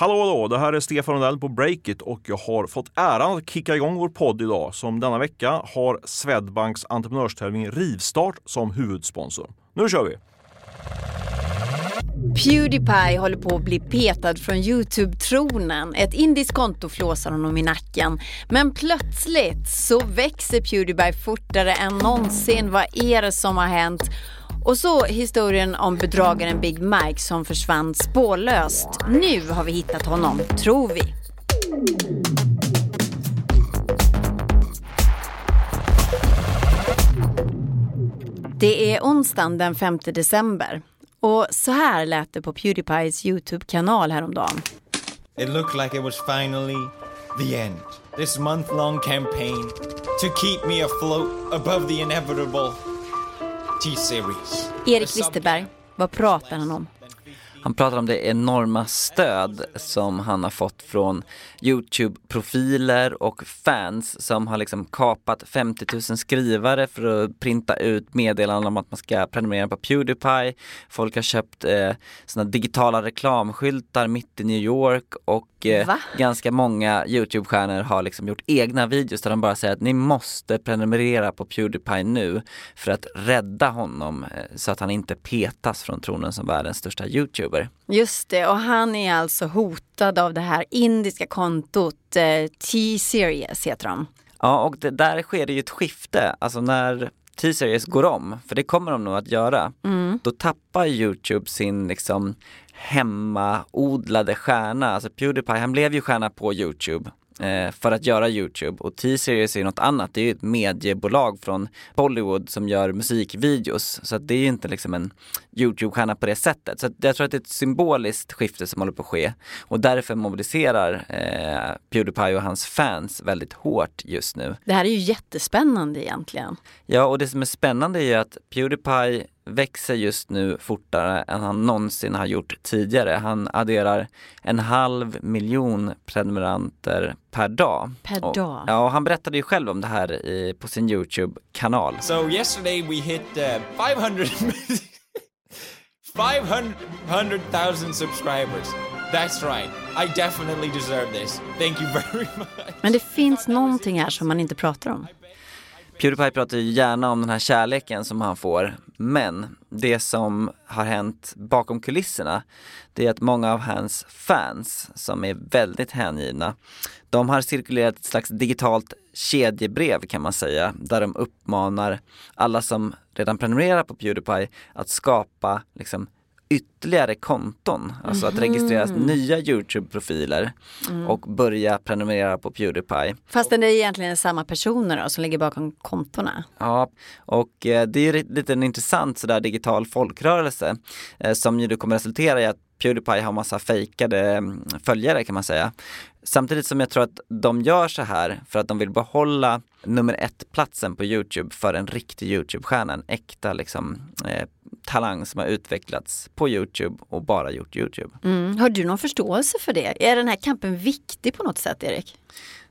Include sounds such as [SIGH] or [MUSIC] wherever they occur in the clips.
Hallå hallå, det här är Stefan Rundell på Breakit och jag har fått äran att kicka igång vår podd idag som denna vecka har Swedbanks entreprenörstävling Rivstart som huvudsponsor. Nu kör vi! Pewdiepie håller på att bli petad från Youtube-tronen. Ett indiskt konto flåsar honom i nacken. Men plötsligt så växer Pewdiepie fortare än någonsin. Vad är det som har hänt? Och så historien om bedragaren Big Mike som försvann spårlöst. Nu har vi hittat honom, tror vi. Det är onsdagen den 5 december. Och så här lät det på Pewdiepies Youtube-kanal häromdagen. It looked like it was finally the end. This month long campaign to keep me afloat above the inevitable Erik Wisterberg, vad pratar han om? Han pratar om det enorma stöd som han har fått från Youtube-profiler och fans som har liksom kapat 50 000 skrivare för att printa ut meddelanden om att man ska prenumerera på Pewdiepie. Folk har köpt eh, såna digitala reklamskyltar mitt i New York och eh, ganska många Youtube-stjärnor har liksom gjort egna videos där de bara säger att ni måste prenumerera på Pewdiepie nu för att rädda honom eh, så att han inte petas från tronen som världens största Youtuber. Just det, och han är alltså hotad av det här indiska kontot eh, T-Series heter de. Ja, och det, där sker det ju ett skifte, alltså när T-Series går om, för det kommer de nog att göra, mm. då tappar Youtube sin liksom hemmaodlade stjärna. Alltså Pewdiepie, han blev ju stjärna på Youtube för att göra Youtube och T-Series är något annat, det är ju ett mediebolag från Bollywood som gör musikvideos. Så det är ju inte liksom en Youtube-stjärna på det sättet. Så jag tror att det är ett symboliskt skifte som håller på att ske och därför mobiliserar eh, Pewdiepie och hans fans väldigt hårt just nu. Det här är ju jättespännande egentligen. Ja, och det som är spännande är ju att Pewdiepie växer just nu fortare än han någonsin har gjort tidigare. Han adderar en halv miljon prenumeranter per dag. Per och, dag? Ja, och han berättade ju själv om det här i, på sin Youtube-kanal. So yesterday we hit uh, 500 500,000 subscribers. That's right. I definitely deserve this. Thank you very [LAUGHS] much. Men det finns någonting här som man inte pratar om. Pewdiepie pratar ju gärna om den här kärleken som han får men det som har hänt bakom kulisserna det är att många av hans fans som är väldigt hängivna de har cirkulerat ett slags digitalt kedjebrev kan man säga där de uppmanar alla som redan prenumererar på Pewdiepie att skapa liksom ytterligare konton, alltså att registreras Mhm. nya Youtube-profiler Mm. och börja prenumerera på Pewdiepie. Fast det är egentligen samma personer då, som ligger bakom kontona. Ja, och eh, det är ju lite en intressant sådär digital folkrörelse eh, som ju då kommer resultera i att Pewdiepie har massa fejkade mm, följare kan man säga. Samtidigt som jag tror att de gör så här för att de vill behålla nummer ett-platsen på Youtube för en riktig Youtube-stjärna, en äkta liksom, eh, talang som har utvecklats på Youtube och bara gjort Youtube. Mm. Har du någon förståelse för det? Är den här kampen viktig på något sätt, Erik?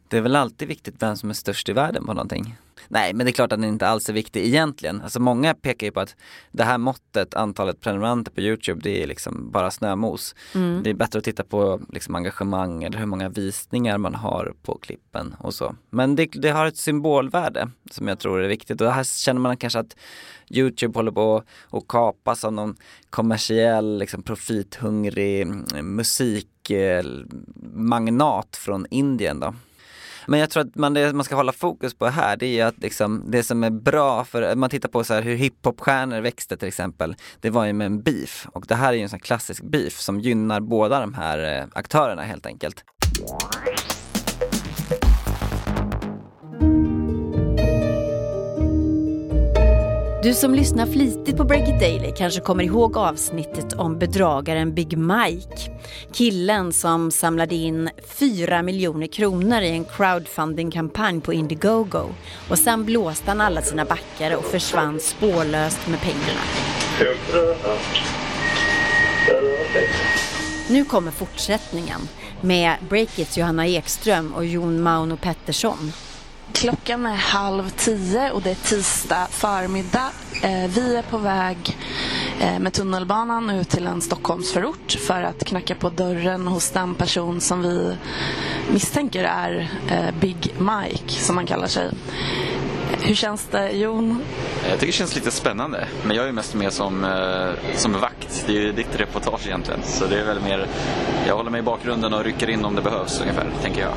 Det är väl alltid viktigt vem som är störst i världen på någonting. Nej, men det är klart att den inte alls är viktig egentligen. Alltså många pekar ju på att det här måttet, antalet prenumeranter på Youtube, det är liksom bara snömos. Mm. Det är bättre att titta på liksom engagemang eller hur många visningar man har på klippen och så. Men det, det har ett symbolvärde som jag tror är viktigt och här känner man kanske att Youtube håller på att kapas av någon kommersiell, liksom profithungrig mm, musikmagnat från Indien då. Men jag tror att man, det man ska hålla fokus på här det är ju att liksom, det som är bra för, man tittar på så här hur hiphopstjärnor växte till exempel, det var ju med en beef och det här är ju en sån klassisk beef som gynnar båda de här eh, aktörerna helt enkelt. Du som lyssnar flitigt på Break It Daily kanske kommer ihåg avsnittet om bedragaren Big Mike. Killen som samlade in 4 miljoner kronor i en crowdfunding-kampanj på Indiegogo. Och sen blåste han alla sina backare och försvann spårlöst med pengarna. Nu kommer fortsättningen med Breakits Johanna Ekström och Jon Mauno Pettersson. Klockan är halv tio och det är tisdag förmiddag. Eh, vi är på väg eh, med tunnelbanan ut till en Stockholmsförort för att knacka på dörren hos den person som vi misstänker är eh, Big Mike, som han kallar sig. Hur känns det, Jon? Eh, jag tycker det känns lite spännande. Men jag är mest med som, eh, som vakt. Det är ju ditt reportage egentligen. Så det är väl mer, jag håller mig i bakgrunden och rycker in om det behövs ungefär, tänker jag.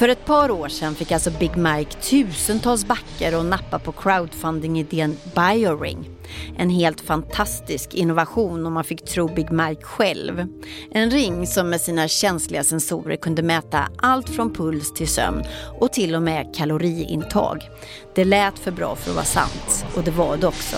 För ett par år sedan fick alltså Big Mike tusentals backar och nappa på crowdfunding-idén Bioring. En helt fantastisk innovation om man fick tro Big Mike själv. En ring som med sina känsliga sensorer kunde mäta allt från puls till sömn och till och med kaloriintag. Det lät för bra för att vara sant och det var det också.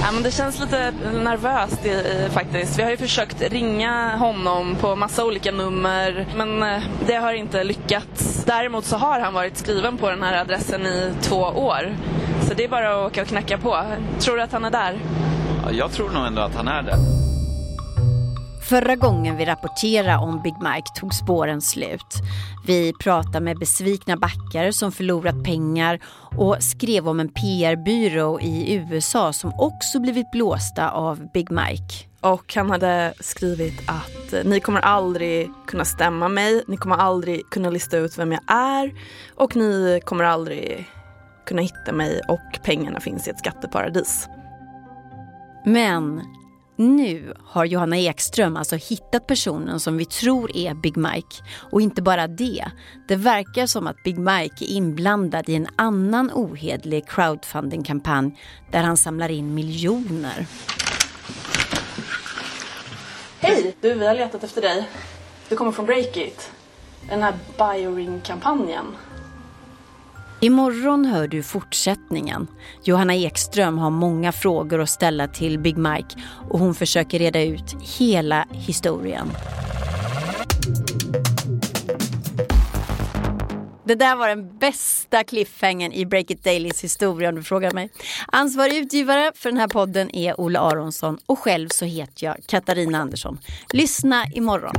Ja, men det känns lite nervöst i, i, faktiskt. Vi har ju försökt ringa honom på massa olika nummer men eh, det har inte lyckats. Däremot så har han varit skriven på den här adressen i två år. Så det är bara att åka och knacka på. Tror du att han är där? Ja, jag tror nog ändå att han är det. Förra gången vi rapporterade om Big Mike tog spåren slut. Vi pratade med besvikna backare som förlorat pengar och skrev om en PR-byrå i USA som också blivit blåsta av Big Mike. Och han hade skrivit att eh, ni kommer aldrig kunna stämma mig, ni kommer aldrig kunna lista ut vem jag är och ni kommer aldrig kunna hitta mig och pengarna finns i ett skatteparadis. Men nu har Johanna Ekström alltså hittat personen som vi tror är Big Mike. Och inte bara det. Det verkar som att Big Mike är inblandad i en annan ohedlig crowdfunding-kampanj där han samlar in miljoner. Hej! Du, vi har letat efter dig. Du kommer från Breakit. Den här Bioring-kampanjen. Imorgon hör du fortsättningen. Johanna Ekström har många frågor att ställa till Big Mike och hon försöker reda ut hela historien. Det där var den bästa cliffhangern i Break It Dailys historia om du frågar mig. Ansvarig utgivare för den här podden är Olle Aronsson och själv så heter jag Katarina Andersson. Lyssna imorgon.